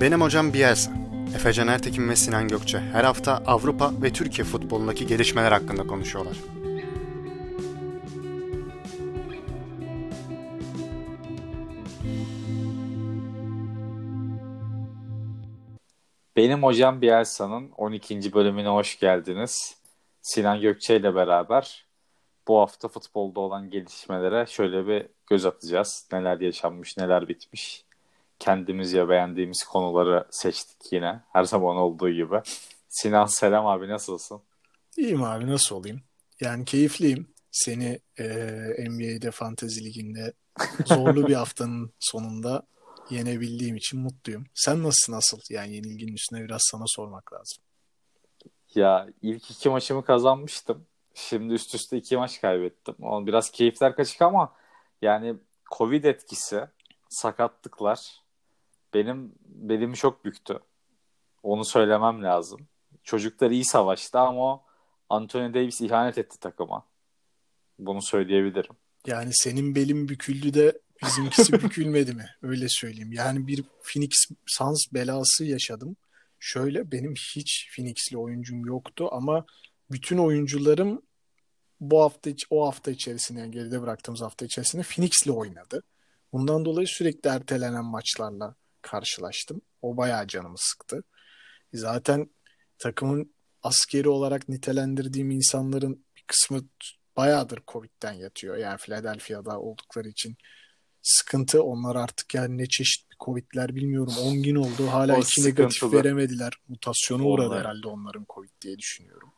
Benim hocam Bielsa. Efecan Ertekin ve Sinan Gökçe her hafta Avrupa ve Türkiye futbolundaki gelişmeler hakkında konuşuyorlar. Benim hocam Bielsa'nın 12. bölümüne hoş geldiniz. Sinan Gökçe ile beraber bu hafta futbolda olan gelişmelere şöyle bir göz atacağız. Neler yaşanmış, neler bitmiş. Kendimizce beğendiğimiz konuları seçtik yine. Her zaman olduğu gibi. Sinan selam abi nasılsın? İyiyim abi nasıl olayım? Yani keyifliyim. Seni e, NBA'de Fantasy Ligi'nde zorlu bir haftanın sonunda yenebildiğim için mutluyum. Sen nasılsın asıl? Yani yenilginin üstüne biraz sana sormak lazım. Ya ilk iki maçımı kazanmıştım. Şimdi üst üste iki maç kaybettim. O biraz keyifler kaçık ama yani Covid etkisi, sakatlıklar benim belimi çok büktü. Onu söylemem lazım. Çocuklar iyi savaştı ama o Anthony Davis ihanet etti takıma. Bunu söyleyebilirim. Yani senin belin büküldü de bizimkisi bükülmedi mi? Öyle söyleyeyim. Yani bir Phoenix Suns belası yaşadım. Şöyle benim hiç Phoenix'li oyuncum yoktu ama bütün oyuncularım bu hafta o hafta içerisinde yani geride bıraktığımız hafta içerisinde Phoenix'le oynadı. Bundan dolayı sürekli ertelenen maçlarla karşılaştım. O bayağı canımı sıktı. Zaten takımın askeri olarak nitelendirdiğim insanların bir kısmı bayağıdır Covid'den yatıyor. Yani Philadelphia'da oldukları için sıkıntı. Onlar artık yani ne çeşit bir Covid'ler bilmiyorum. 10 gün oldu. Hala o iki negatif veremediler. Mutasyona uğradı Onlar. herhalde onların Covid diye düşünüyorum.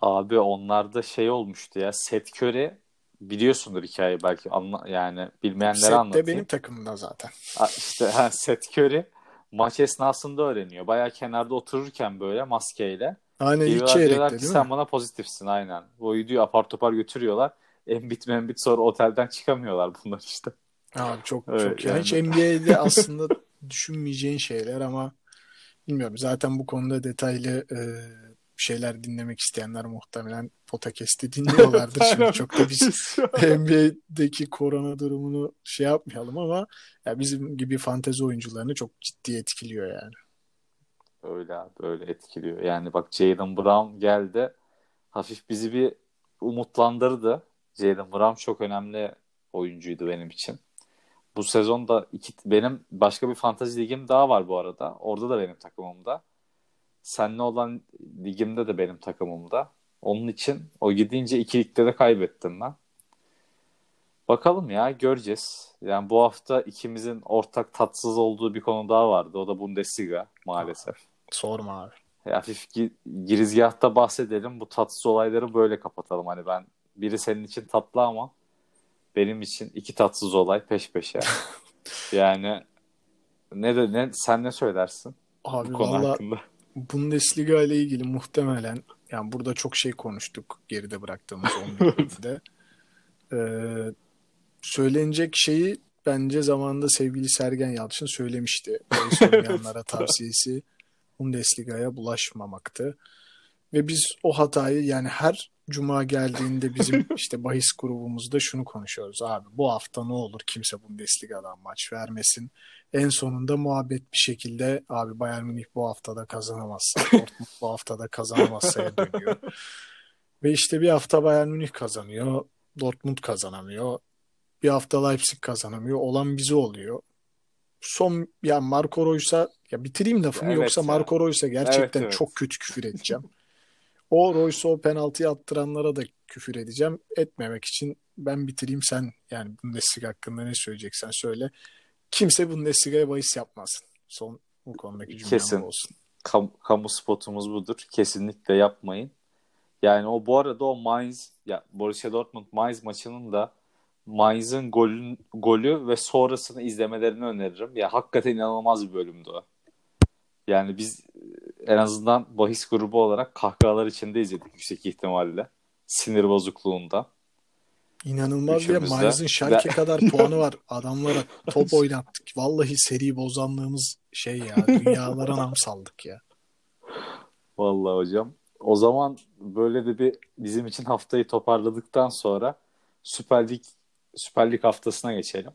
Abi onlarda şey olmuştu ya. Seth Curry biliyorsundur hikayeyi belki anla, yani bilmeyenlere Seth anlatayım. de benim takımımda zaten. İşte ha, Seth Curry maç esnasında öğreniyor. Baya kenarda otururken böyle maskeyle. Aynen ilk çeyrekte değil Sen mi? bana pozitifsin aynen. O videoyu apar topar götürüyorlar. Embit membit sonra otelden çıkamıyorlar bunlar işte. Abi çok evet, çok yani. yani. Hiç NBA'de aslında düşünmeyeceğin şeyler ama bilmiyorum. Zaten bu konuda detaylı e, şeyler dinlemek isteyenler muhtemelen podcast'i dinliyorlardır. Şimdi çok da biz NBA'deki korona durumunu şey yapmayalım ama ya bizim gibi fantezi oyuncularını çok ciddi etkiliyor yani. Öyle abi öyle etkiliyor. Yani bak Jalen Brown geldi. Hafif bizi bir umutlandırdı. Jalen Brown çok önemli oyuncuydu benim için. Bu sezonda iki, benim başka bir fantazi ligim daha var bu arada. Orada da benim takımımda. Senle olan ligimde de benim takımımda. Onun için o gidince iki ligde de kaybettim ben. Bakalım ya göreceğiz. Yani bu hafta ikimizin ortak tatsız olduğu bir konu daha vardı. O da Bundesliga maalesef. Sorma abi. Hafif girizgahta bahsedelim. Bu tatsız olayları böyle kapatalım. Hani ben biri senin için tatlı ama benim için iki tatsız olay peş peşe. yani ne de ne sen ne söylersin? Abi bu konu valla hakkında? Bundesliga ile ilgili muhtemelen yani burada çok şey konuştuk geride bıraktığımız 10 bölümde. ee, söylenecek şeyi bence zamanında sevgili Sergen Yalçın söylemişti. Oynayanlara tavsiyesi Bundesliga'ya bulaşmamaktı. Ve biz o hatayı yani her cuma geldiğinde bizim işte bahis grubumuzda şunu konuşuyoruz abi. Bu hafta ne olur kimse Bundesliga'dan maç vermesin. En sonunda muhabbet bir şekilde abi Bayern Münih bu haftada kazanamazsa, Dortmund bu haftada kazanamazsa'ya dönüyor. Ve işte bir hafta Bayern Münih kazanıyor, Dortmund kazanamıyor. Bir hafta Leipzig kazanamıyor. Olan bize oluyor. Son ya Marco Reus'a ya bitireyim lafımı evet yoksa ya. Marco Reus'a gerçekten evet, evet. çok kötü küfür edeceğim. O Royce'u o penaltıyı attıranlara da küfür edeceğim. Etmemek için ben bitireyim sen yani Bundesliga hakkında ne söyleyeceksen söyle. Kimse Bundesliga'ya bahis yapmasın. Son bu konudaki cümlem Kesin. olsun. Kam kamu spotumuz budur. Kesinlikle yapmayın. Yani o bu arada o Mainz ya Borussia Dortmund Mainz maçının da Mainz'ın golün, golü ve sonrasını izlemelerini öneririm. Ya hakikaten inanılmaz bir bölümdü o. Yani biz en azından bahis grubu olarak kahkahalar içinde izledik yüksek ihtimalle. Sinir bozukluğunda. İnanılmaz ya. Mainz'ın Schalke kadar puanı var. Adamlara top oynattık. Vallahi seri bozanlığımız şey ya. Dünyalara nam saldık ya. Vallahi hocam. O zaman böyle de bir bizim için haftayı toparladıktan sonra Süper Lig Süper Lig haftasına geçelim.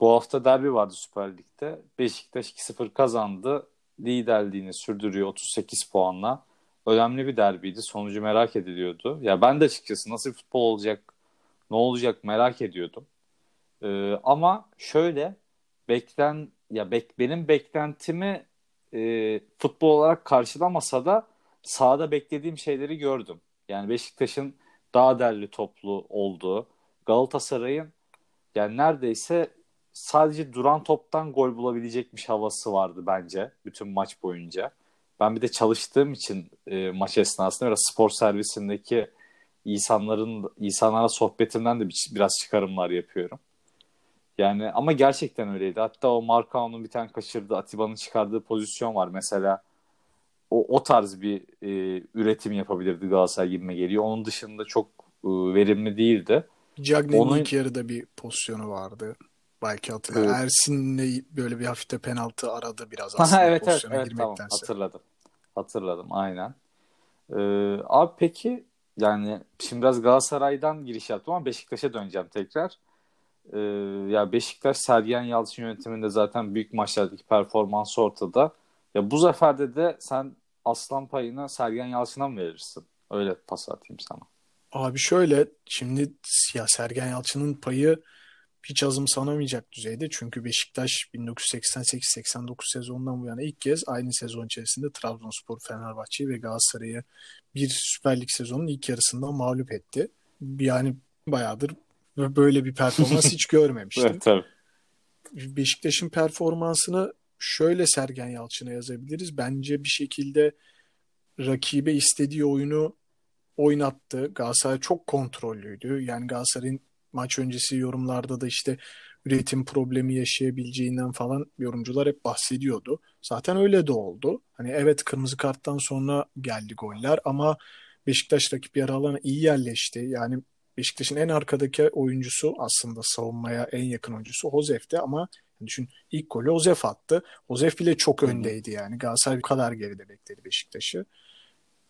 Bu hafta derbi vardı Süper Lig'de. Beşiktaş 2-0 kazandı. Liderliğini sürdürüyor 38 puanla. Önemli bir derbiydi. Sonucu merak ediliyordu. Ya ben de açıkçası nasıl futbol olacak, ne olacak merak ediyordum. Ee, ama şöyle beklen ya bek, benim beklentimi e, futbol olarak karşılamasa da sahada beklediğim şeyleri gördüm. Yani Beşiktaş'ın daha derli toplu olduğu, Galatasaray'ın yani neredeyse sadece duran toptan gol bulabilecekmiş havası vardı bence bütün maç boyunca. Ben bir de çalıştığım için e, maç esnasında biraz spor servisindeki insanların insanlara sohbetimden de biraz çıkarımlar yapıyorum. Yani ama gerçekten öyleydi. Hatta o Markao'nun bir tane kaçırdığı, Atiba'nın çıkardığı pozisyon var. Mesela o, o tarz bir e, üretim yapabilirdi Galatasaray gibime geliyor. Onun dışında çok e, verimli değildi. Cagney'in Onun... ilk yarıda bir pozisyonu vardı. Belki hatırlar. Evet. Ersin'le böyle bir hafifte penaltı aradı biraz aslında ha, evet, pozisyona evet, evet, Tamam, hatırladım. Hatırladım aynen. Ee, abi peki yani şimdi biraz Galatasaray'dan giriş yaptım ama Beşiktaş'a döneceğim tekrar. Ee, ya Beşiktaş Sergen Yalçın yönetiminde zaten büyük maçlardaki performansı ortada. Ya bu zaferde de sen aslan payını Sergen Yalçın'a mı verirsin? Öyle pas atayım sana. Abi şöyle şimdi ya Sergen Yalçın'ın payı hiç azımsanamayacak düzeyde. Çünkü Beşiktaş 1988-89 sezonundan bu yana ilk kez aynı sezon içerisinde Trabzonspor, Fenerbahçe'yi ve Galatasaray'ı bir Süper Lig sezonunun ilk yarısında mağlup etti. Yani bayağıdır böyle bir performans hiç görmemiştim. evet, tabii. Beşiktaş'ın performansını şöyle Sergen Yalçın'a yazabiliriz. Bence bir şekilde rakibe istediği oyunu oynattı. Galatasaray çok kontrollüydü. Yani Galatasaray'ın maç öncesi yorumlarda da işte üretim problemi yaşayabileceğinden falan yorumcular hep bahsediyordu. Zaten öyle de oldu. Hani evet kırmızı karttan sonra geldi goller ama Beşiktaş rakip yarı alana iyi yerleşti. Yani Beşiktaş'ın en arkadaki oyuncusu aslında savunmaya en yakın oyuncusu Hozef'ti ama düşün ilk golü Hozef attı. Hozef bile çok öndeydi yani. Galatasaray bu kadar geride bekledi Beşiktaş'ı.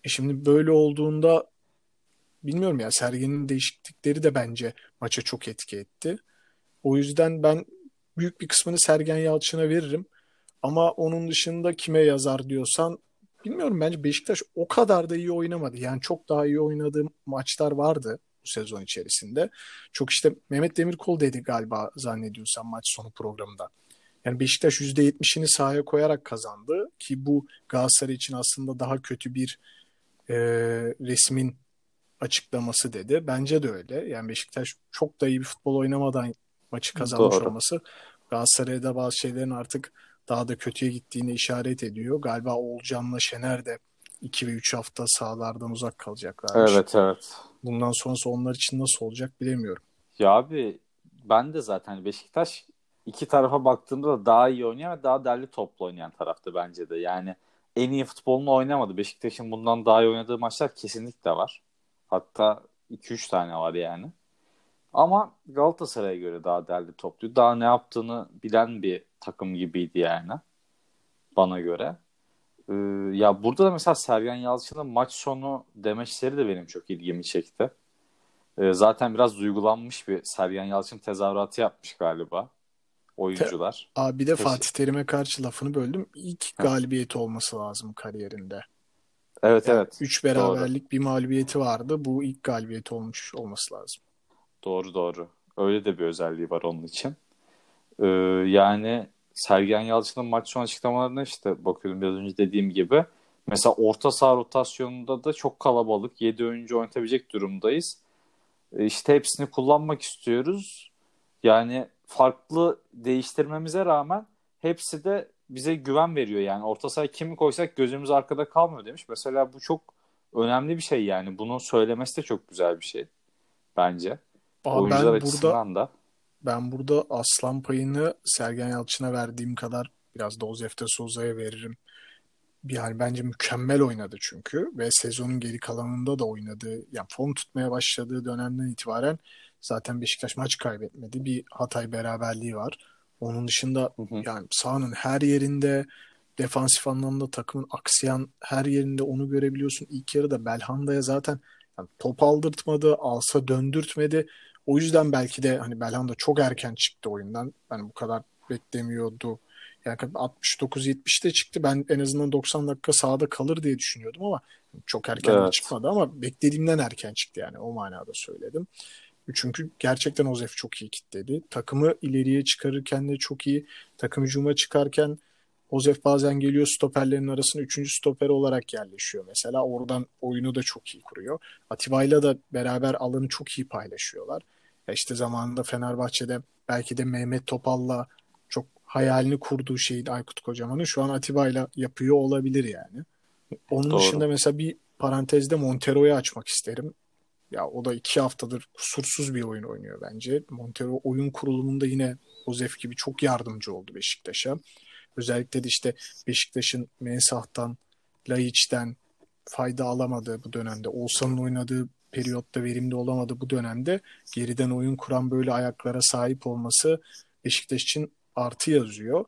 E şimdi böyle olduğunda bilmiyorum ya Sergen'in değişiklikleri de bence maça çok etki etti. O yüzden ben büyük bir kısmını Sergen Yalçın'a veririm. Ama onun dışında kime yazar diyorsan bilmiyorum bence Beşiktaş o kadar da iyi oynamadı. Yani çok daha iyi oynadığı maçlar vardı bu sezon içerisinde. Çok işte Mehmet Demirkol dedi galiba zannediyorsam maç sonu programında. Yani Beşiktaş %70'ini sahaya koyarak kazandı ki bu Galatasaray için aslında daha kötü bir e, resmin açıklaması dedi. Bence de öyle. Yani Beşiktaş çok da iyi bir futbol oynamadan maçı kazanmış Doğru. olması Galatasaray'da bazı şeylerin artık daha da kötüye gittiğini işaret ediyor. Galiba Oğulcan'la Şener de 2 ve 3 hafta sahalardan uzak kalacaklar. Evet evet. Bundan sonrası onlar için nasıl olacak bilemiyorum. Ya abi ben de zaten Beşiktaş iki tarafa baktığımda da daha iyi oynayan ve daha derli toplu oynayan taraftı bence de. Yani en iyi futbolunu oynamadı. Beşiktaş'ın bundan daha iyi oynadığı maçlar kesinlikle var. Hatta 2-3 tane var yani. Ama Galatasaray'a göre daha derli toplu. Daha ne yaptığını bilen bir takım gibiydi yani. Bana göre. Ee, ya burada da mesela Sergen Yalçın'ın maç sonu demeçleri de benim çok ilgimi çekti. Ee, zaten biraz duygulanmış bir Sergen Yalçın tezahüratı yapmış galiba oyuncular. Abi bir de Fatih Terim'e karşı lafını böldüm. İlk galibiyeti olması lazım kariyerinde. Evet yani evet. Üç beraberlik doğru. bir mağlubiyeti vardı. Bu ilk galibiyeti olmuş olması lazım. Doğru doğru. Öyle de bir özelliği var onun için. Ee, yani Sergen Yalçın'ın maç sonu açıklamalarına işte bakıyorum biraz önce dediğim gibi. Mesela orta saha rotasyonunda da çok kalabalık. 7 oyuncu oynatabilecek durumdayız. Ee, işte hepsini kullanmak istiyoruz. Yani farklı değiştirmemize rağmen hepsi de bize güven veriyor yani. Orta sahaya kimi koysak gözümüz arkada kalmıyor demiş. Mesela bu çok önemli bir şey yani. Bunu söylemesi de çok güzel bir şey bence. Aa, Oyuncular ben açısından burada, da. Ben burada aslan payını Sergen Yalçın'a verdiğim kadar biraz da Ozefte Souza'ya veririm. Yani bence mükemmel oynadı çünkü ve sezonun geri kalanında da oynadı. Yani form tutmaya başladığı dönemden itibaren zaten Beşiktaş maç kaybetmedi. Bir Hatay beraberliği var. Onun dışında hı hı. yani sahanın her yerinde defansif anlamda takımın aksayan her yerinde onu görebiliyorsun. İlk yarıda Belhanda'ya zaten yani top aldırtmadı, alsa döndürtmedi. O yüzden belki de hani Belhanda çok erken çıktı oyundan. Hani bu kadar beklemiyordu. Yani 69-70'te çıktı. Ben en azından 90 dakika sahada kalır diye düşünüyordum ama çok erken evet. çıkmadı ama beklediğimden erken çıktı yani o manada söyledim. Çünkü gerçekten Ozef çok iyi kitledi. Takımı ileriye çıkarırken de çok iyi. Takım hücuma çıkarken Ozef bazen geliyor stoperlerin arasına üçüncü stoper olarak yerleşiyor mesela. Oradan oyunu da çok iyi kuruyor. Atiba'yla da beraber alanı çok iyi paylaşıyorlar. Ya işte zamanında Fenerbahçe'de belki de Mehmet Topal'la çok hayalini kurduğu şeyi Aykut Kocaman'ın şu an Atiba'yla yapıyor olabilir yani. Onun Doğru. dışında mesela bir parantezde Montero'yu açmak isterim. Ya o da iki haftadır kusursuz bir oyun oynuyor bence. Montero oyun kurulumunda yine Ozef gibi çok yardımcı oldu Beşiktaş'a. Özellikle de işte Beşiktaş'ın Mensah'tan, Laiç'ten fayda alamadığı bu dönemde, Oğuzhan'ın oynadığı periyotta verimli olamadı bu dönemde geriden oyun kuran böyle ayaklara sahip olması Beşiktaş için artı yazıyor.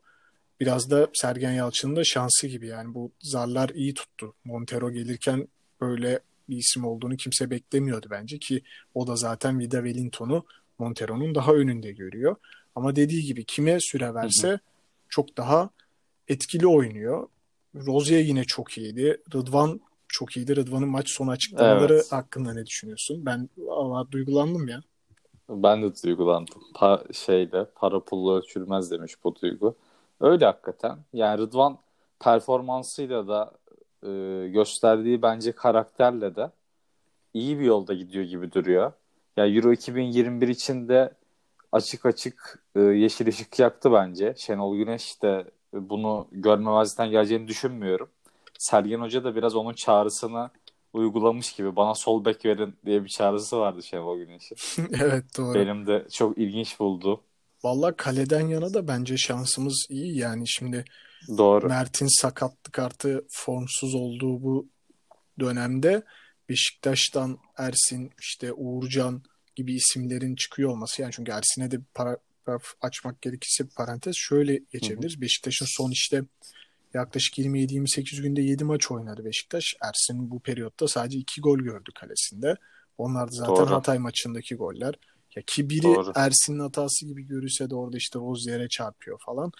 Biraz da Sergen Yalçın'ın da şansı gibi yani bu zarlar iyi tuttu. Montero gelirken böyle bir isim olduğunu kimse beklemiyordu bence ki o da zaten Vida Wellington'u Montero'nun daha önünde görüyor. Ama dediği gibi kime süre verse hı hı. çok daha etkili oynuyor. Rozier yine çok iyiydi. Rıdvan çok iyiydi. Rıdvan'ın maç sonu açıklamaları evet. hakkında ne düşünüyorsun? Ben valla duygulandım ya. Ben de duygulandım. Pa şeyde para pullu ölçülmez demiş bu duygu. Öyle hakikaten. Yani Rıdvan performansıyla da e, gösterdiği bence karakterle de iyi bir yolda gidiyor gibi duruyor. Ya yani Euro 2021 için de açık açık e, yeşil ışık yaktı bence. Şenol Güneş de bunu görmemezlikten geleceğini düşünmüyorum. Sergen Hoca da biraz onun çağrısını uygulamış gibi bana sol bek verin diye bir çağrısı vardı Şenol Güneş'in. evet doğru. Benim de çok ilginç buldu. Valla kaleden yana da bence şansımız iyi. Yani şimdi Doğru. Mert'in sakatlık artı formsuz olduğu bu dönemde Beşiktaş'tan Ersin, işte Uğurcan gibi isimlerin çıkıyor olması. Yani çünkü Ersin'e de para, açmak gerekirse bir parantez şöyle geçebiliriz. Beşiktaş'ın son işte yaklaşık 27-28 günde 7 maç oynadı Beşiktaş. Ersin bu periyotta sadece 2 gol gördü kalesinde. Onlar da zaten Doğru. Hatay maçındaki goller. Ya ki biri Doğru. Ersin'in hatası gibi görürse de orada işte Rozier'e çarpıyor falan.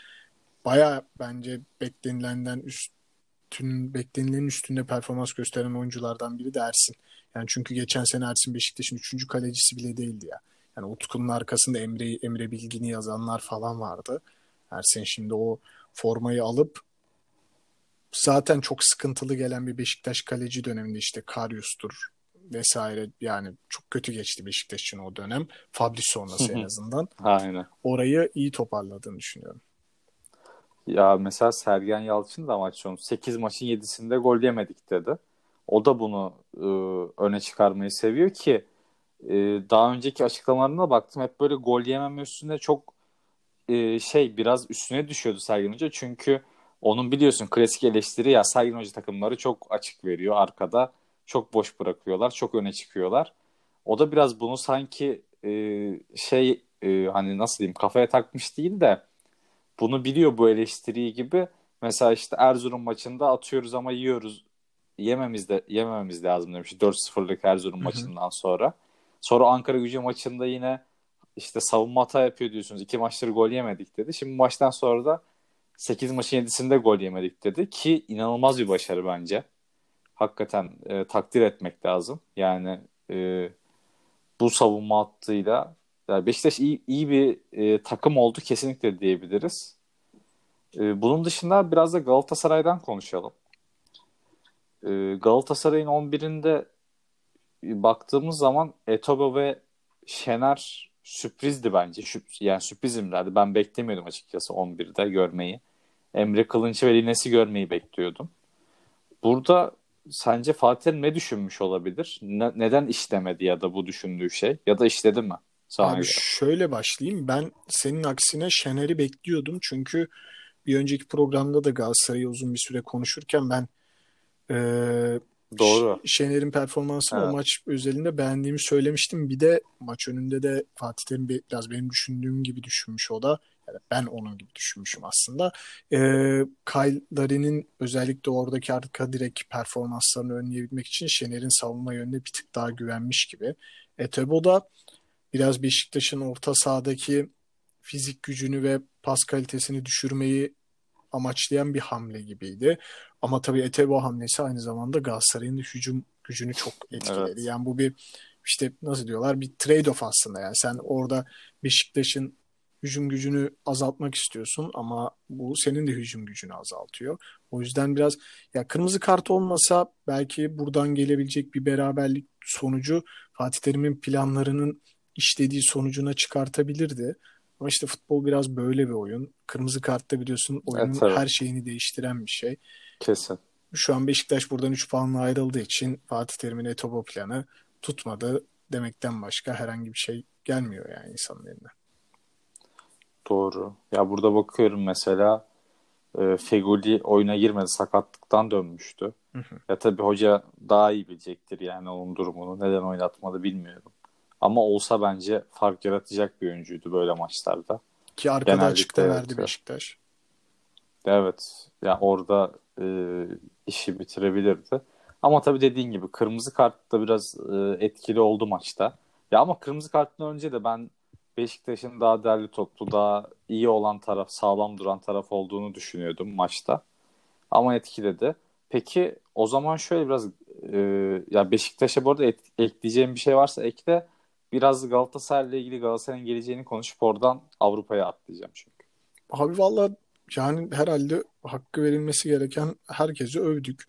Baya bence beklenilenden üstün beklenilenin üstünde performans gösteren oyunculardan biri de Ersin. Yani çünkü geçen sene Ersin Beşiktaş'ın 3. kalecisi bile değildi ya. Yani Utku'nun arkasında Emre Emre Bilgin'i yazanlar falan vardı. Ersin şimdi o formayı alıp zaten çok sıkıntılı gelen bir Beşiktaş kaleci döneminde işte Karius'tur vesaire yani çok kötü geçti Beşiktaş için o dönem. Fabri sonrası en azından. Aynen. Orayı iyi toparladığını düşünüyorum. Ya mesela Sergen Yalçın da maç sonu 8 maçın 7'sinde gol yemedik dedi. O da bunu e, öne çıkarmayı seviyor ki e, daha önceki açıklamalarına baktım hep böyle gol yememe üstünde çok e, şey biraz üstüne düşüyordu Sergen Hoca. Çünkü onun biliyorsun klasik eleştiri ya Sergen Hoca takımları çok açık veriyor arkada. Çok boş bırakıyorlar. Çok öne çıkıyorlar. O da biraz bunu sanki e, şey e, hani nasıl diyeyim kafaya takmış değil de bunu biliyor bu eleştiriyi gibi. Mesela işte Erzurum maçında atıyoruz ama yiyoruz. Yememiz de yemememiz lazım demiş 4-0'lık Erzurum maçından sonra. Sonra Ankara Gücü maçında yine işte savunma hata yapıyor diyorsunuz. İki maçtır gol yemedik dedi. Şimdi maçtan sonra da 8 maçın 7'sinde gol yemedik dedi ki inanılmaz bir başarı bence. Hakikaten e, takdir etmek lazım. Yani e, bu savunma hattıyla yani Beşiktaş iyi, iyi bir e, takım oldu kesinlikle diyebiliriz. E, bunun dışında biraz da Galatasaray'dan konuşalım. E, Galatasaray'ın 11'inde baktığımız zaman Etobo ve Şener sürprizdi bence. Yani sürprizimlerdi. Ben beklemiyordum açıkçası 11'de görmeyi. Emre Kılınç'ı ve Lines'i görmeyi bekliyordum. Burada sence Fatih ne düşünmüş olabilir? Ne, neden işlemedi ya da bu düşündüğü şey? Ya da işledi mi? Sana Abi göre. şöyle başlayayım. Ben senin aksine Şener'i bekliyordum. Çünkü bir önceki programda da Galatasaray'ı uzun bir süre konuşurken ben e, Doğru. Şener'in performansını evet. o maç özelinde beğendiğimi söylemiştim. Bir de maç önünde de Fatih Terim biraz benim düşündüğüm gibi düşünmüş o da. Yani ben onun gibi düşünmüşüm aslında. E, Kyle Larin'in özellikle oradaki arka direk performanslarını önleyebilmek için Şener'in savunma yönüne bir tık daha güvenmiş gibi. Etebo da biraz Beşiktaş'ın orta sahadaki fizik gücünü ve pas kalitesini düşürmeyi amaçlayan bir hamle gibiydi. Ama tabii Etebo hamlesi aynı zamanda Galatasaray'ın hücum gücünü çok etkiledi. Evet. Yani bu bir işte nasıl diyorlar bir trade-off aslında. Yani sen orada Beşiktaş'ın hücum gücünü azaltmak istiyorsun ama bu senin de hücum gücünü azaltıyor. O yüzden biraz ya kırmızı kart olmasa belki buradan gelebilecek bir beraberlik sonucu Fatih Terim'in planlarının işlediği sonucuna çıkartabilirdi. Ama işte futbol biraz böyle bir oyun. Kırmızı kartta biliyorsun oyunun Evet, tabii. her şeyini değiştiren bir şey. Kesin. Şu an Beşiktaş buradan 3 puanla ayrıldığı için Fatih Terim'in Etobo planı tutmadı demekten başka herhangi bir şey gelmiyor yani insanın eline. Doğru. Ya burada bakıyorum mesela e, Feguli oyuna girmedi. Sakatlıktan dönmüştü. Hı hı. Ya tabii hoca daha iyi bilecektir yani onun durumunu. Neden oynatmadı bilmiyorum. Ama olsa bence fark yaratacak bir oyuncuydu böyle maçlarda. Ki arkada Genellikle açıkta evet, verdi. Beşiktaş. Evet. Ya orada e, işi bitirebilirdi. Ama tabii dediğin gibi kırmızı kart da biraz e, etkili oldu maçta. Ya ama kırmızı karttan önce de ben Beşiktaş'ın daha derli toplu, daha iyi olan taraf, sağlam duran taraf olduğunu düşünüyordum maçta. Ama etkiledi. Peki o zaman şöyle biraz e, ya Beşiktaş'a bu arada et- ekleyeceğim bir şey varsa ekle. Biraz Galatasaray'la ilgili Galatasaray'ın geleceğini konuşup oradan Avrupa'ya atlayacağım çünkü. Abi valla yani herhalde hakkı verilmesi gereken herkesi övdük.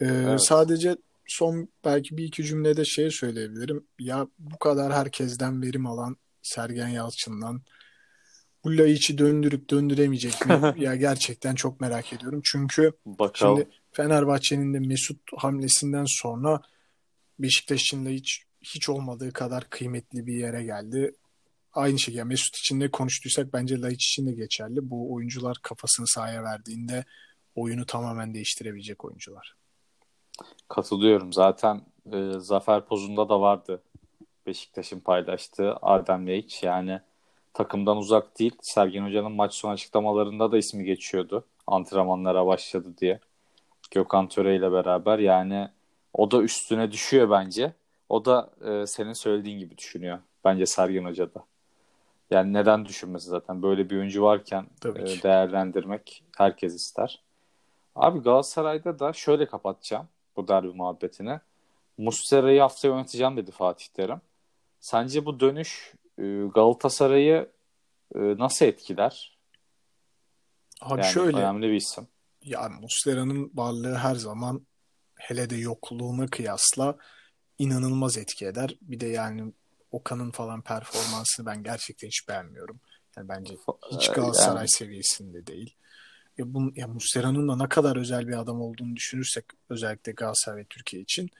Ee, Evet. Sadece son belki bir iki cümlede şey söyleyebilirim. Ya bu kadar herkesten verim alan Sergen Yalçın'dan bu Laiç'i döndürüp döndüremeyecek mi? Ya gerçekten çok merak ediyorum. Çünkü Bakalım. Şimdi Fenerbahçe'nin de Mesut hamlesinden sonra Beşiktaş için de hiç olmadığı kadar kıymetli bir yere geldi. Aynı şekilde Mesut için de konuştuysak bence Laiç için de geçerli. Bu oyuncular kafasını sahaya verdiğinde oyunu tamamen değiştirebilecek oyuncular. Katılıyorum. Zaten e, zafer pozunda da vardı Beşiktaş'ın paylaştığı Adem Laiç. Yani takımdan uzak değil. Sergen Hoca'nın maç sonu açıklamalarında da ismi geçiyordu. Antrenmanlara başladı diye. Gökhan Töre ile beraber. Yani o da üstüne düşüyor bence. O da e, senin söylediğin gibi düşünüyor. Bence Sergen Hoca da. Yani neden düşünmesi zaten? Böyle bir oyuncu varken e, değerlendirmek herkes ister. Abi Galatasaray'da da şöyle kapatacağım bu derbi muhabbetini. Muslera'yı haftaya oynatacağım dedi Fatih Terim. Sence bu dönüş e, Galatasaray'ı e, nasıl etkiler? Abi Yani şöyle önemli bir isim. yani Muslera'nın varlığı her zaman hele de yokluğuna kıyasla inanılmaz etki eder. Bir de yani Okan'ın falan performansını ben gerçekten hiç beğenmiyorum. Yani bence hiç Ee, Galatasaray yani- seviyesinde değil. Ya, bu, ya Muslera'nın da ne kadar özel bir adam olduğunu düşünürsek özellikle Galatasaray ve Türkiye için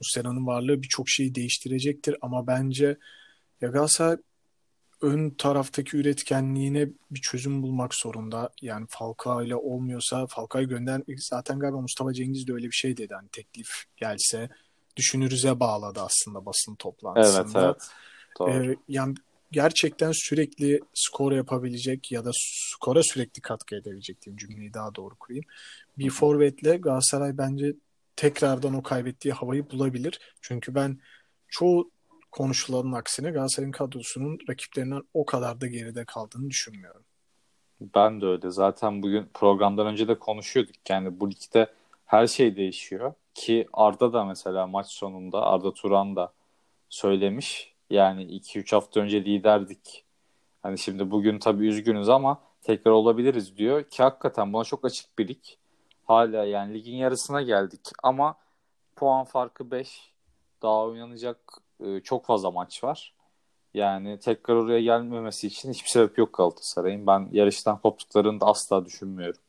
Muslera'nın varlığı birçok şeyi değiştirecektir ama bence ya Galatasaray ön taraftaki üretkenliğine bir çözüm bulmak zorunda. Yani Falcao ile olmuyorsa Falcao'yu gönder zaten galiba Mustafa Cengiz de öyle bir şey dedi. Hani teklif gelse düşünürüze bağladı aslında basın Evet toplantısında. evet. Doğru. Ee, yani gerçekten sürekli skor yapabilecek ya da skora sürekli katkı edebilecek diyeyim cümleyi daha doğru kurayım. Bir forvetle Galatasaray bence tekrardan o kaybettiği havayı bulabilir. Çünkü ben çoğu konuşulanın aksine Galatasaray'ın kadrosunun rakiplerinden o kadar da geride kaldığını düşünmüyorum. Ben de öyle. Zaten bugün programdan önce de konuşuyorduk. Yani bu ligde her şey değişiyor. Ki Arda da mesela maç sonunda Arda Turan da söylemiş. Yani 2-3 hafta önce liderdik. Hani şimdi bugün tabii üzgünüz ama tekrar olabiliriz diyor. Ki hakikaten buna çok açık bir lig. Hala yani ligin yarısına geldik ama puan farkı 5. Daha oynanacak e, çok fazla maç var. Yani tekrar oraya gelmemesi için hiçbir sebep yok Galatasaray'ın. Ben yarıştan koptuklarını da asla düşünmüyorum.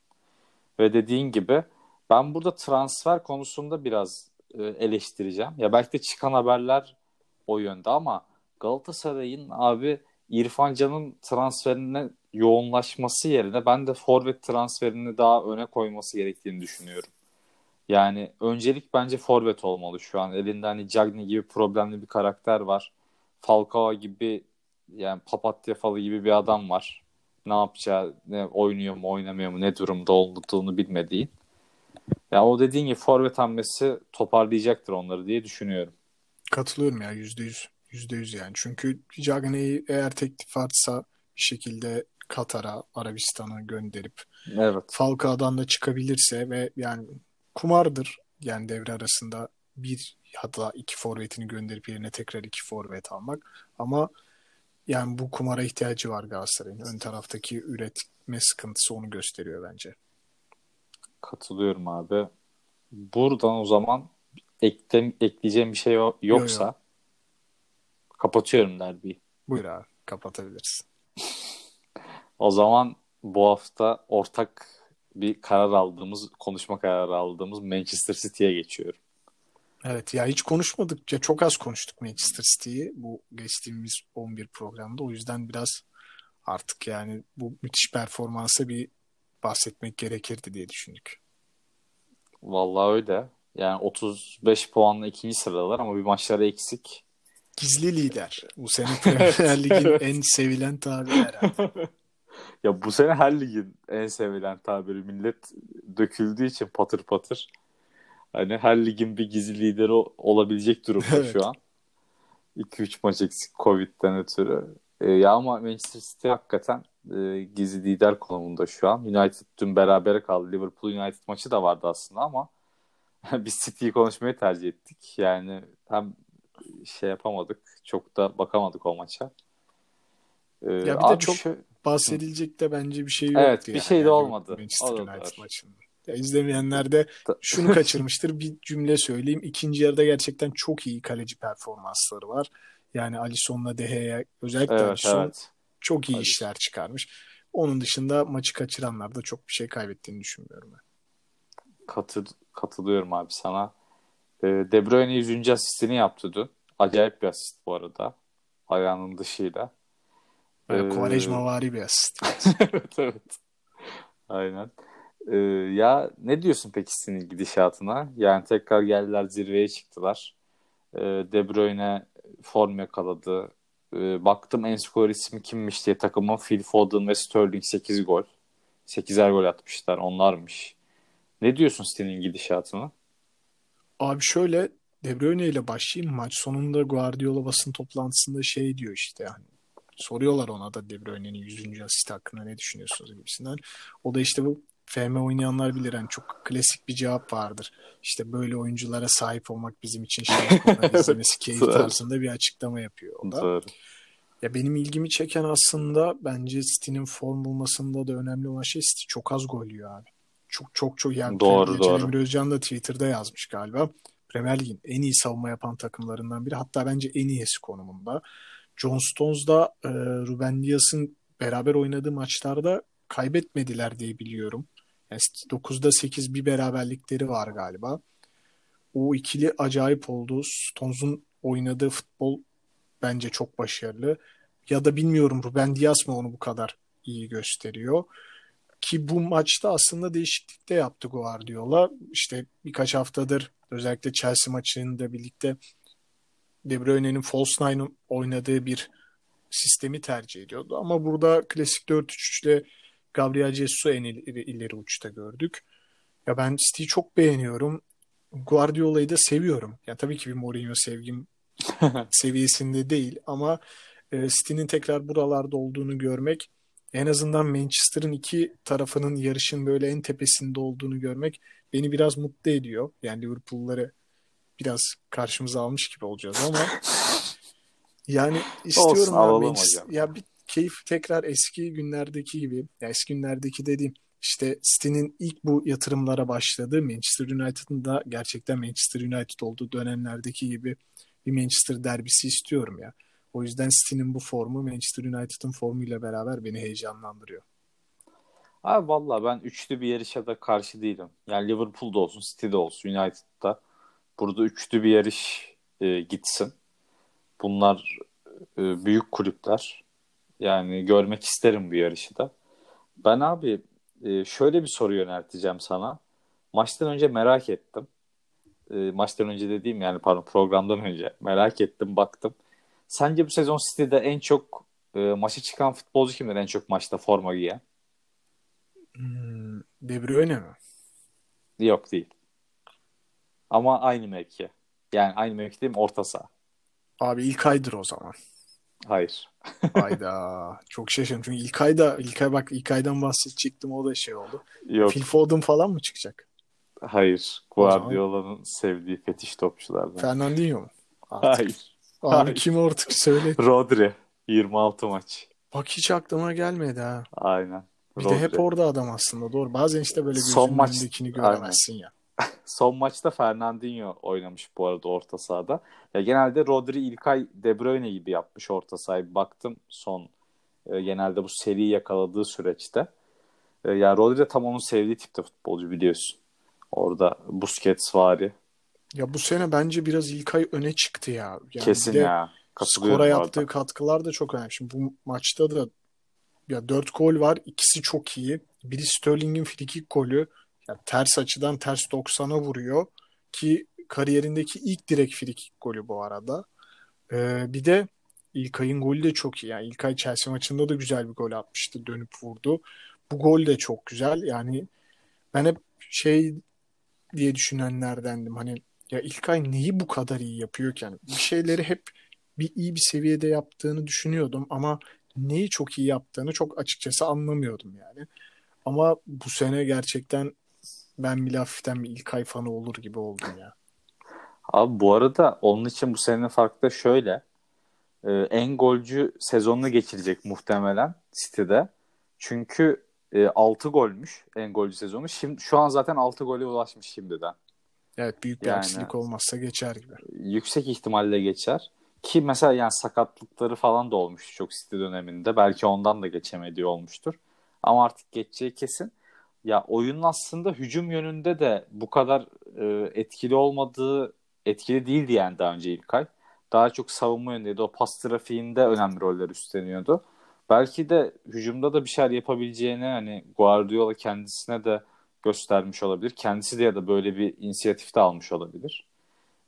Ve dediğin gibi ben burada transfer konusunda biraz e, eleştireceğim. Ya belki de çıkan haberler o yönde ama Galatasaray'ın abi İrfan Can'ın transferine yoğunlaşması yerine ben de forvet transferini daha öne koyması gerektiğini düşünüyorum. Yani öncelik bence forvet olmalı şu an. Elinde hani Cagney gibi problemli bir karakter var. Falcao gibi yani papatya falı gibi bir adam var. Ne yapacağı, ne oynuyor mu, oynamıyor mu, ne durumda olduğunu bilmediğin. Ya o dediğin gibi forvet hamlesi toparlayacaktır onları diye düşünüyorum. Katılıyorum ya yüzde yüz. %100 yani. Çünkü Cagney'i eğer teklif varsa bir şekilde Katar'a, Arabistan'a gönderip Evet. Falcao'dan da çıkabilirse ve yani kumardır yani devre arasında bir hatta iki forvetini gönderip yerine tekrar iki forvet almak. Ama yani bu kumara ihtiyacı var Galatasaray'ın. Ön taraftaki üretme sıkıntısı onu gösteriyor bence. Katılıyorum abi. Buradan o zaman ekle, ekleyeceğim bir şey yo- yoksa Yo, yo. kapatıyorum derbiyi. Buyur abi kapatabilirsin. O zaman bu hafta ortak bir karar aldığımız, konuşma kararı aldığımız Manchester City'ye geçiyorum. Evet ya hiç konuşmadık ya çok az konuştuk Manchester City'yi bu geçtiğimiz 11 programda o yüzden biraz artık yani bu müthiş performansa bir bahsetmek gerekirdi diye düşündük. Vallahi öyle. Yani 35 puanla ikinci sıradalar ama bir maçları eksik. Gizli lider. Bu sene Premier Lig'in en sevilen tabiri herhalde. Ya bu sene her ligin en sevilen tabiri millet döküldüğü için patır patır. Hani her ligin bir gizli lideri olabilecek durumda Evet. şu an. 2-3 maç eksik Covid'den ötürü. E, ya ama Manchester City hakikaten e, gizli lider konumunda şu an. United dün berabere kaldı. Liverpool United maçı da vardı aslında ama biz City'yi konuşmayı tercih ettik. Yani hem şey yapamadık. Çok da bakamadık o maça. E, bir de çok şu- Bahsedilecek de bence bir şey yoktu. Evet, bir yani. şey de Yani olmadı. Manchester United var. maçında. Ya izlemeyenler de şunu kaçırmıştır. Bir cümle söyleyeyim. İkinci yarıda gerçekten çok iyi kaleci performansları var. Yani Alisson'la De Gea özellikle Evet, Alisson evet. çok iyi Alisson. işler çıkarmış. Onun dışında maçı kaçıranlar da çok bir şey kaybettiğini düşünmüyorum ben. Katıl, katılıyorum abi sana. Ee, De Bruyne 100. asistini yaptı dün. Acayip bir asist bu arada. Ayağının dışıyla. Böyle Ee, Quaresma-vari bir asist. evet evet. Aynen. Ee, ya ne diyorsun peki senin gidişatına? Yani tekrar geldiler zirveye çıktılar. Ee, De Bruyne form yakaladı. Ee, baktım en skor ismi kimmiş diye takımın Phil Foden ve Sterling 8 gol. 8'er gol atmışlar onlarmış. Ne diyorsun City'nin gidişatına? Abi şöyle De Bruyne ile başlayayım. Maç sonunda Guardiola basın toplantısında şey diyor işte yani soruyorlar ona da De Bruyne'nin 100. asist hakkında ne düşünüyorsunuz gibisinden. O da işte bu FM oynayanlar bilir yani çok klasik bir cevap vardır. İşte böyle oyunculara sahip olmak bizim için şampiyonlar izlemesi keyif tarzında bir açıklama yapıyor o da. Doğru. Ya benim ilgimi çeken aslında bence City'nin form bulmasında da önemli olan şey City çok az gol yiyor abi. Çok çok çok yani Doğru, doğru. Emre Özcan da Twitter'da yazmış galiba. Premier Lig'in en iyi savunma yapan takımlarından biri. Hatta bence en iyisi konumunda. John Stones da e, Ruben Dias'ın beraber oynadığı maçlarda kaybetmediler diye biliyorum. Yani City 9'da 8 bir beraberlikleri var galiba. O ikili acayip oldu. Stones'un oynadığı futbol bence çok başarılı. Ya da bilmiyorum Ruben Dias mı onu bu kadar iyi gösteriyor. Ki bu maçta aslında değişiklik de yaptı Guardiola. İşte birkaç haftadır özellikle Chelsea maçında birlikte De Bruyne'nin false nine oynadığı bir sistemi tercih ediyordu. Ama burada klasik 4-3-3 ile Gabriel Jesus'u en ileri, ileri uçta gördük. Ya ben City'yi çok beğeniyorum. Guardiola'yı da seviyorum. Ya tabii ki bir Mourinho sevgim seviyesinde değil ama e, City'nin tekrar buralarda olduğunu görmek en azından Manchester'ın iki tarafının yarışın böyle en tepesinde olduğunu görmek beni biraz mutlu ediyor. Yani Liverpool'ları biraz karşımıza almış gibi olacağız ama yani istiyorum Olsun, ya Manchester- ya bir keyif tekrar eski günlerdeki gibi ya eski günlerdeki dediğim işte City'nin ilk bu yatırımlara başladığı Manchester United'ın da gerçekten Manchester United olduğu dönemlerdeki gibi bir Manchester derbisi istiyorum ya. O yüzden City'nin bu formu Manchester United'ın formuyla beraber beni heyecanlandırıyor. Abi valla ben üçlü bir yarışa da karşı değilim. Yani Liverpool'da olsun, City'de olsun, United'da. Burada üçlü bir yarış e, gitsin. Bunlar e, büyük kulüpler. Yani görmek isterim bu yarışı da. Ben abi e, şöyle bir soru yönelteceğim sana. Maçtan önce merak ettim. E, maçtan önce dediğim yani pardon programdan önce merak ettim baktım. Sence bu sezon City'de en çok e, maça çıkan futbolcu kimdir en çok maçta forma giyen? Hmm, De Bruyne mi? Yok değil. Ama aynı mevki. Yani aynı mevki değil mi? Orta saha. Abi ilk aydır o zaman. Hayır. Hayda. Çok şaşırdım. Çünkü ilk ayda ilk ay bak ilk aydan bahsedecektim o da şey oldu. Yok. Phil Foden falan mı çıkacak? Hayır. Guardiola'nın sevdiği fetiş topçulardan. Fernandinho mu? Artık. Hayır. Abi Hayır. kim artık söyle. Rodri. 26 maç. Bak hiç aklıma gelmedi ha. Aynen. Bir de hep orada adam aslında doğru. Bazen işte böyle Son gözünün maç- göremezsin ya. Son maçta Fernandinho oynamış bu arada orta sahada. Ya genelde Rodri, İlkay, De Bruyne gibi yapmış orta sahayı. Baktım son e, genelde bu seriyi yakaladığı süreçte. E, ya Rodri de tam onun sevdiği tipte futbolcu biliyorsun. Orada Busquets vari. Ya bu sene bence biraz İlkay öne çıktı ya. Yani Kesin ya. Skora bu arada. yaptığı katkılar da çok önemli. Şimdi bu maçta da ya 4 gol var. İkisi çok iyi. Biri Sterling'in frikik golü. Ya ters açıdan ters 90'a vuruyor ki kariyerindeki ilk direkt frikik golü bu arada. Ee, bir de İlkay'ın golü de çok iyi. Yani İlkay Chelsea maçında da güzel bir gol atmıştı. Dönüp vurdu. Bu gol de çok güzel. Yani ben hep şey diye düşünenlerdendim. Hani ya İlkay neyi bu kadar iyi yapıyorken bir şeyleri hep bir iyi bir seviyede yaptığını düşünüyordum ama neyi çok iyi yaptığını çok açıkçası anlamıyordum yani. Ama bu sene gerçekten ben bile hafiften bir İlkay fanı olur gibi oldum ya. Abi bu arada onun için bu senenin farkı da şöyle. Ee, en golcü sezonunu geçirecek muhtemelen City'de. Çünkü e, 6 golmüş en golcü sezonu. Şimdi şu an zaten 6 gole ulaşmış şimdiden. Evet büyük bir Yani- aksilik olmazsa geçer gibi. Yüksek ihtimalle geçer. Ki mesela yani sakatlıkları falan da olmuş çok City döneminde. Belki ondan da geçemediği olmuştur. Ama artık geçeceği kesin. Ya oyunun aslında hücum yönünde de bu kadar e, etkili olmadığı etkili değildi yani daha önce İlkay. Daha çok savunma yönündeydi. O pas trafiğinde önemli roller üstleniyordu. Belki de hücumda da bir şeyler yapabileceğini hani Guardiola kendisine de göstermiş olabilir. Kendisi de ya da böyle bir inisiyatif de almış olabilir.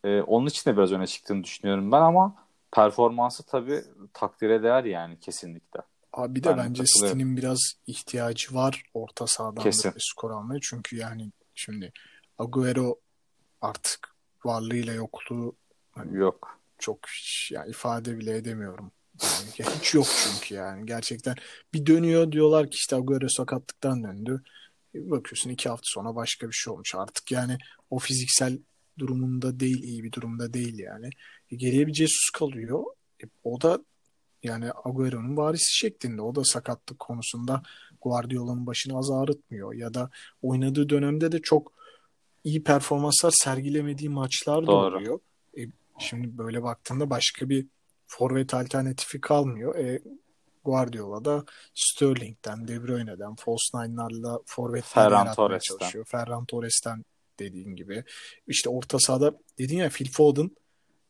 Ee, onun için de biraz öne çıktığını düşünüyorum ben ama performansı tabii takdire değer yani kesinlikle. Abi bir de Ben bence. City'nin biraz ihtiyacı var orta sahadan Kesin. böyle skor almaya. Çünkü yani şimdi Agüero artık varlığıyla yokluğu hani Yok. çok yani ifade bile edemiyorum. Yani hiç yok çünkü yani gerçekten bir dönüyor diyorlar ki işte Agüero sakatlıktan döndü. E, Bakıyorsun iki hafta sonra başka bir şey olmuş. Artık yani o fiziksel durumunda değil, iyi bir durumda değil yani. E, geriye bir Jesus kalıyor. E, o da yani Agüero'nun varisi şeklinde. O da sakatlık konusunda Guardiola'nın başını az ağrıtmıyor. Ya da oynadığı dönemde de çok iyi performanslar sergilemediği maçlar da Doğru. oluyor. E, şimdi böyle baktığında başka bir forvet alternatifi kalmıyor. E, Guardiola da Sterling'den, De Bruyne'den, false nine'larla forvetler yaratmaya çalışıyor. Ferran Torres'ten dediğin gibi. İşte orta sahada dedin ya Phil Foden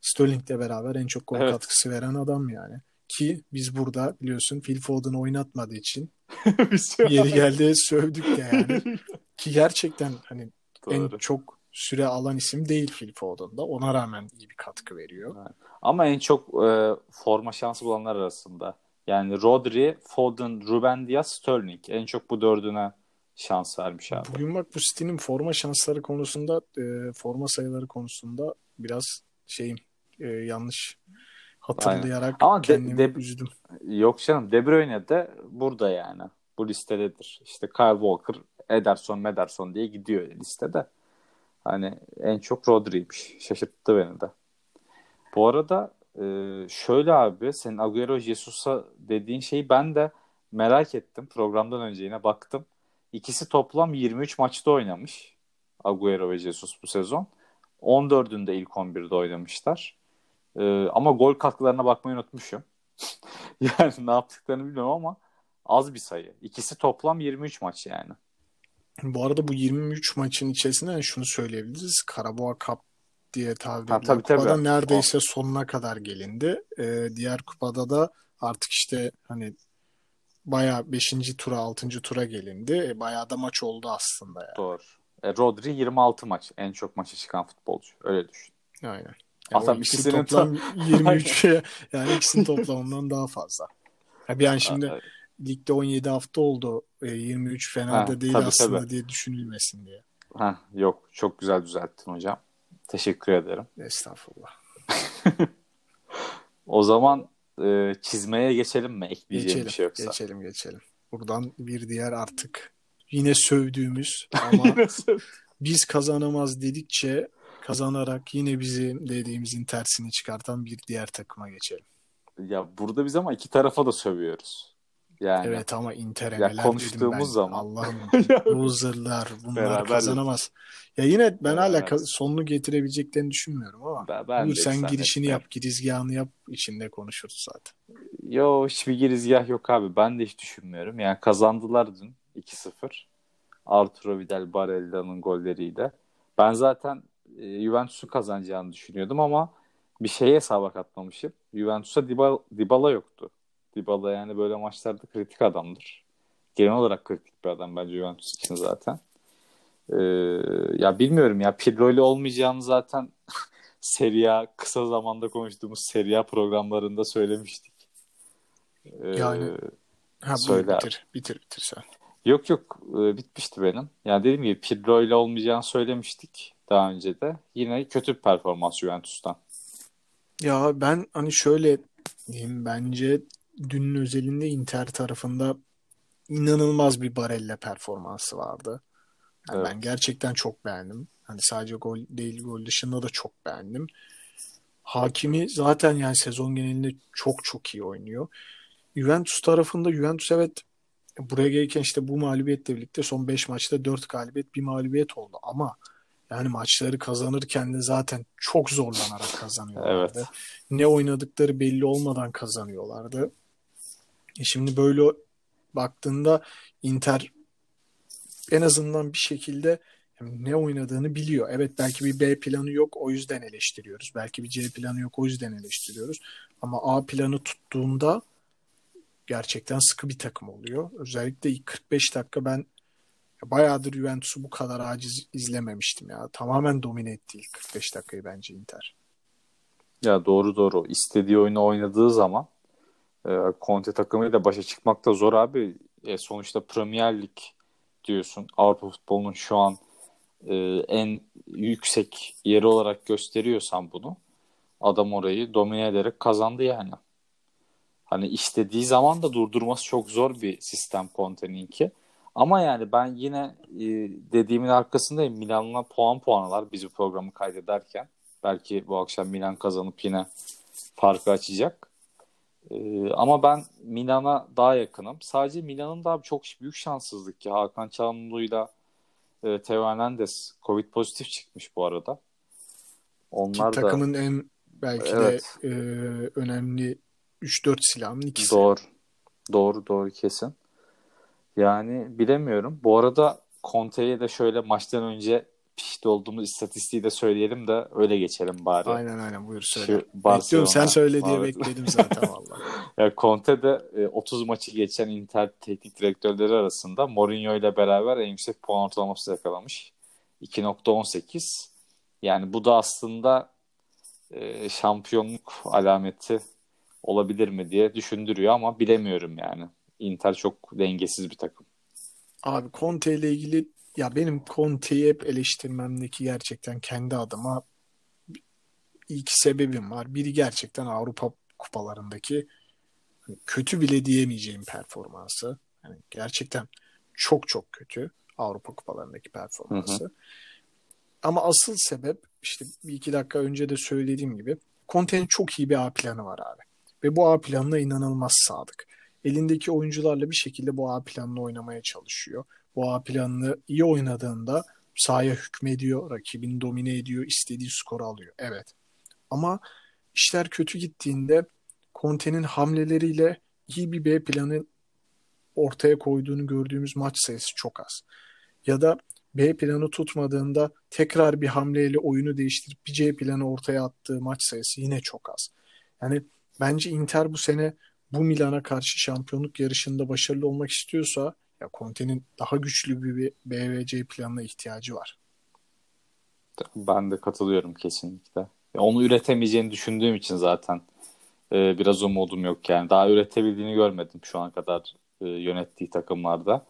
Sterling'le beraber en çok gol Evet. katkısı veren adam yani. Ki biz burada biliyorsun Phil Foden'ı oynatmadığı için yeri geldi sövdük de yani. Ki gerçekten hani en Doğru. çok süre alan isim değil Phil Foden'da. Ona rağmen iyi bir katkı veriyor. Ama en çok e, forma şansı bulanlar arasında. Yani Rodri, Foden, Ruben Dias, Sterling. En çok bu dördüne şans vermiş abi. Bugün bak bu City'nin forma şansları konusunda e, forma sayıları konusunda biraz şeyim e, yanlış hatırlayarak Ama de- kendimi de- üzdüm. Yok canım De Bruyne de burada yani. Bu listededir. İşte Kyle Walker, Ederson, Mederson diye gidiyor listede. Hani en çok Rodri'ymiş. Şaşırttı beni de. Bu arada e, şöyle abi senin Agüero Jesus'a dediğin şeyi ben de merak ettim. Programdan önce yine baktım. İkisi toplam 23 maçta oynamış. Agüero ve Jesus bu sezon. 14'ünde ilk 11'de oynamışlar. E, ama gol katkılarına bakmayı unutmuşum. yani ne yaptıklarını bilmiyorum ama az bir sayı. İkisi toplam 23 maç yani. Bu arada bu 23 maçın içerisinde şunu söyleyebiliriz. Karabağ Cup diye tabir edilen tabii, tabii. kupada neredeyse sonuna kadar gelindi. Ee, diğer kupada da artık işte hani bayağı 5. tura 6. tura gelindi. E, bayağı da maç oldu aslında yani. Doğru. E, Rodri 26 maç. En çok maça çıkan futbolcu. Öyle düşün. Aynen. Adam o ikisi ikisinin toplam 23 yani ikisinin toplamından daha fazla. Ya bir an şimdi Aa, ligde 17 hafta oldu. E, 23 fena da Ha, değil tabii, aslında tabii. diye düşünülmesin diye. Heh, yok çok güzel düzelttin hocam. Teşekkür ederim. Estağfurullah. O zaman e, çizmeye geçelim mi? Ekleyeceğim Geçelim, bir şey yoksa. geçelim, geçelim. Buradan bir diğer artık yine sövdüğümüz ama biz kazanamaz dedikçe kazanarak yine bizim dediğimizin tersini çıkartan bir diğer takıma geçelim. Ya burada biz ama iki tarafa da sövüyoruz. Yani Evet ama Inter'e Ya konuştuğumuz ben. zaman. Allah'ım loserlar bunlar Beraber kazanamaz. Ya yine ben hala Beraber. ka- sonunu getirebileceklerini düşünmüyorum ama ben, ben de sen girişini yap, girizgahını yap, içinde konuşuruz zaten. Yo hiçbir girizgah yok abi. Ben de hiç düşünmüyorum. Yani kazandılar dün 2-0. Arturo Vidal Barella'nın golleriyle. Ben zaten e, kazanacağını düşünüyordum ama bir şeye hesaba katmamışım. Juventus'a Dybala, Dybala yoktu. Dybala yani böyle maçlarda kritik adamdır. Genel olarak kritik bir adam bence Juventus için zaten. Ee, ya bilmiyorum ya Pirlo ile olmayacağını zaten Serie A kısa zamanda konuştuğumuz Serie A programlarında söylemiştik. Ee, Yani- Ha Söyle bitir, bitir, bitir sen. Yok yok e, bitmişti benim. Yani dediğim gibi Pirlo ile olmayacağını söylemiştik daha önce de. Yine kötü bir performans Juventus'tan. Ya ben hani şöyle diyeyim bence dünün özelinde Inter tarafında inanılmaz bir Barella performansı vardı. Yani Evet. Ben gerçekten çok beğendim. Hani sadece gol değil gol dışında da çok beğendim. Hakimi zaten yani sezon genelinde çok çok iyi oynuyor. Juventus tarafında Juventus evet buraya gelirken işte bu mağlubiyetle birlikte son 5 maçta 4 galibiyet bir mağlubiyet oldu ama yani maçları kazanırken de zaten çok zorlanarak kazanıyorlardı. Evet. Ne oynadıkları belli olmadan kazanıyorlardı. E şimdi böyle baktığında Inter en azından bir şekilde ne oynadığını biliyor. Evet belki bir B planı yok o yüzden eleştiriyoruz. Belki bir C planı yok o yüzden eleştiriyoruz. Ama A planı tuttuğunda gerçekten sıkı bir takım oluyor. Özellikle ilk 45 dakika ben bayağıdır Juventus'u bu kadar aciz izlememiştim ya. Tamamen domine etti ilk 45 dakikayı bence Inter. Ya doğru doğru. İstediği oyunu oynadığı zaman e, Conte takımıyla başa çıkmak da zor abi. E, sonuçta Premier Lig diyorsun. Avrupa futbolunun şu an e, en yüksek yeri olarak gösteriyorsan bunu adam orayı domine ederek kazandı yani. Hani istediği zaman da durdurması çok zor bir sistem Conte'ninki. Ama yani ben yine e, dediğimin arkasındayım. Milan'la puan puanlar biz bu programı kaydederken. Belki bu akşam Milan kazanıp yine farkı açacak. E, ama ben Milan'a daha yakınım. Sadece Milan'ın da çok büyük şanssızlık ki Hakan Çalhanoğlu'yla e, Theo Hernandez Covid pozitif çıkmış bu arada. Ki Onlar da takımın en belki Evet. de e, önemli 3-4 silahının ikisi. Doğru. Doğru doğru kesin. Yani bilemiyorum. Bu arada Conte'ye de şöyle maçtan önce pişti olduğumuz istatistiği de söyleyelim de öyle geçelim bari. Aynen aynen buyur Şu söyle. Barcelona Bekliyorum sen söyle diye bekledim zaten vallahi. Ya Conte de e, 30 maçı geçen Inter teknik direktörleri arasında Mourinho ile beraber en yüksek puan ortalaması yakalamış. 2.18. Yani bu da aslında e, şampiyonluk alameti olabilir mi diye düşündürüyor ama bilemiyorum yani. Inter çok dengesiz bir takım. Abi Conte ile ilgili ya benim Conte'yi hep eleştirmemdeki gerçekten kendi adıma iki sebebim var. Biri gerçekten Avrupa kupalarındaki kötü bile diyemeyeceğim performansı. Yani gerçekten çok çok kötü Avrupa kupalarındaki performansı. Ama asıl sebep işte bir iki dakika önce de söylediğim gibi Conte'nin çok iyi bir A planı var abi. Ve bu A planına inanılmaz sadık. Elindeki oyuncularla bir şekilde bu A planını oynamaya çalışıyor. Bu A planını iyi oynadığında sahaya hükmediyor, rakibini domine ediyor, istediği skoru alıyor. Evet. Ama işler kötü gittiğinde Conte'nin hamleleriyle iyi bir B planı ortaya koyduğunu gördüğümüz maç sayısı çok az. Ya da B planı tutmadığında tekrar bir hamleyle oyunu değiştirip bir C planı ortaya attığı maç sayısı yine çok az. Yani bence Inter bu sene bu Milan'a karşı şampiyonluk yarışında başarılı olmak istiyorsa ya Conte'nin daha güçlü bir B ve C planına ihtiyacı var. Ben de katılıyorum kesinlikle. Ya Onu üretemeyeceğini düşündüğüm için zaten e, biraz umudum yok yani. Daha üretebildiğini görmedim şu ana kadar e, yönettiği takımlarda.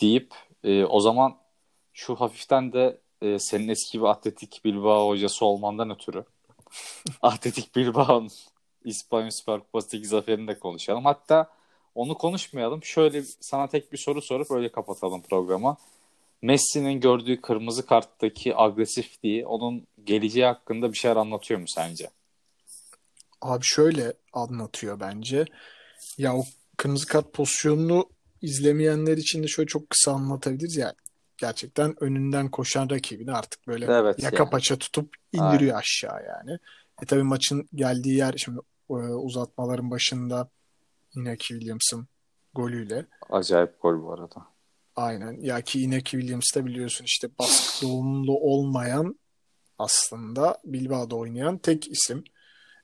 Deyip e, o zaman şu hafiften de e, senin eski bir Atletik Bilbao hocası olmandan ötürü Atletik Bilbao'nun İspanya Süper Kupası'ndaki zaferini de konuşalım. Hatta onu konuşmayalım. Şöyle sana tek bir soru sorup öyle kapatalım programı. Messi'nin gördüğü kırmızı karttaki agresifliği onun geleceği hakkında bir şeyler anlatıyor mu sence? Abi şöyle anlatıyor bence. Ya o kırmızı kart pozisyonunu izlemeyenler için de şöyle çok kısa anlatabiliriz ya. Gerçekten önünden koşan rakibini artık böyle Evet yaka yani. paça tutup indiriyor aşağı yani. E tabii maçın geldiği yer şimdi uzatmaların başında Inaki Williams'ın golüyle. Acayip gol bu arada. Aynen. Ya ki Inaki Williams da biliyorsun işte baskı doğumlu olmayan aslında Bilbao'da oynayan tek isim.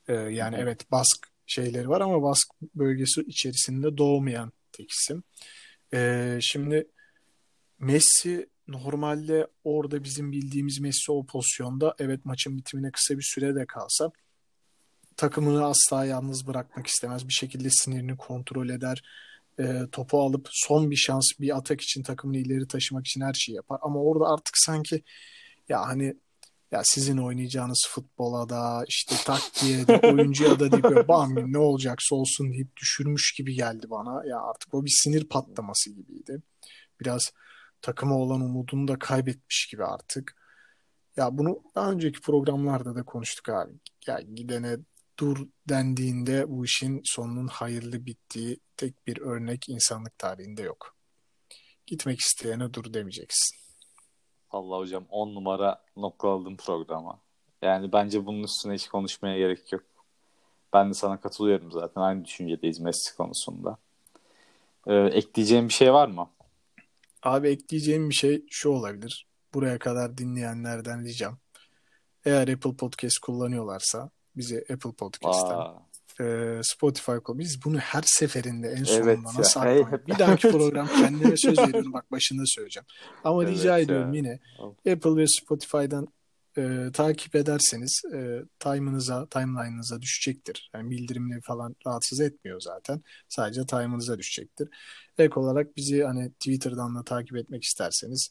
Ee, yani evet Bask şeyleri var ama Bask bölgesi içerisinde doğmayan tek isim. Ee, şimdi Messi normalde orada bizim bildiğimiz Messi o pozisyonda evet maçın bitimine kısa bir sürede kalsa takımını asla yalnız bırakmak istemez. Bir şekilde sinirini kontrol eder. E, topu alıp son bir şans bir atak için takımını ileri taşımak için her şeyi yapar. Ama orada artık sanki ya hani ya sizin oynayacağınız futbola da işte taktiğe de oyuncuya da deyip bam ne olacaksa olsun deyip düşürmüş gibi geldi bana. Ya artık o bir sinir patlaması gibiydi. Biraz takıma olan umudunu da kaybetmiş gibi artık. Ya bunu daha önceki programlarda da konuştuk abi. Ya gidene dur dendiğinde bu işin sonunun hayırlı bittiği tek bir örnek insanlık tarihinde yok. Gitmek isteyene dur demeyeceksin. Allah hocam 10 numara noktaladım programa. Yani bence bunun üstüne hiç konuşmaya gerek yok. Ben de sana katılıyorum zaten. Aynı düşüncedeyiz Messi konusunda. Ee, ekleyeceğim bir şey var mı? Abi ekleyeceğim bir şey şu olabilir. Buraya kadar dinleyenlerden ricam. Eğer Apple Podcast kullanıyorlarsa bizi Apple Podcast'ten Aa, e, Spotify. Biz bunu her seferinde en Evet sonunda ya, nasıl hey, Bir dahaki program kendime söz veriyorum. Bak başında söyleyeceğim. Ama Evet rica ya. ediyorum yine Apple ve Spotify'dan e, takip ederseniz e, time'ınıza, timeline'ınıza düşecektir. Yani bildirimleri falan rahatsız etmiyor zaten. Sadece time'ınıza düşecektir. Ek olarak bizi hani Twitter'dan da takip etmek isterseniz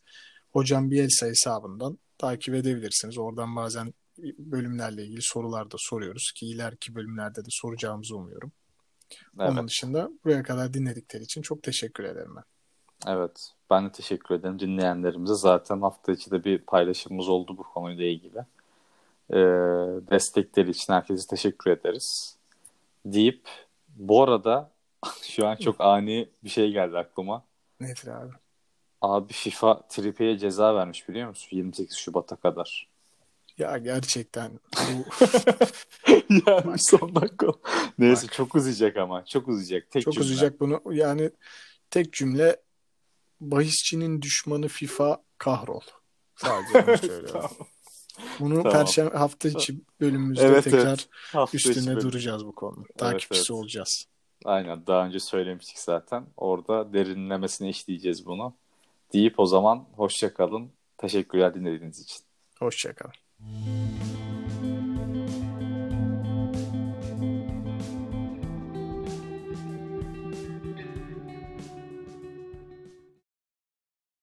Hocam Bielsa hesabından takip edebilirsiniz. Oradan bazen bölümlerle ilgili sorular da soruyoruz ki ileriki bölümlerde de soracağımızı umuyorum. evet. Onun dışında buraya kadar dinledikleri için çok teşekkür ederim ben. Evet. Ben de teşekkür ederim dinleyenlerimize. Zaten hafta içi de bir paylaşımımız oldu bu konuyla ilgili. Ee, destekleri için herkese teşekkür ederiz. Deyip bu arada şu an çok ani bir şey geldi aklıma. Nedir abi? Abi FIFA Trippi'ye ceza vermiş biliyor musun? 28 Şubat'a kadar. Ya gerçekten bu yani son dakika. Neyse çok uzayacak ama. Çok uzayacak. Tek çok cümle. uzayacak bunu. Yani tek cümle bahisçinin düşmanı FIFA kahrol. Sadece bunu söylüyorum. Bunu Tamam. perşembe hafta içi bölümümüzde Evet, tekrar evet. Hafta içi üstüne duracağız bu konu. Takipçisi evet. olacağız. Aynen daha önce söylemiştik zaten. Orada derinlemesine işleyeceğiz bunu. Deyip o zaman hoşça kalın. Teşekkürler dinlediğiniz için. Música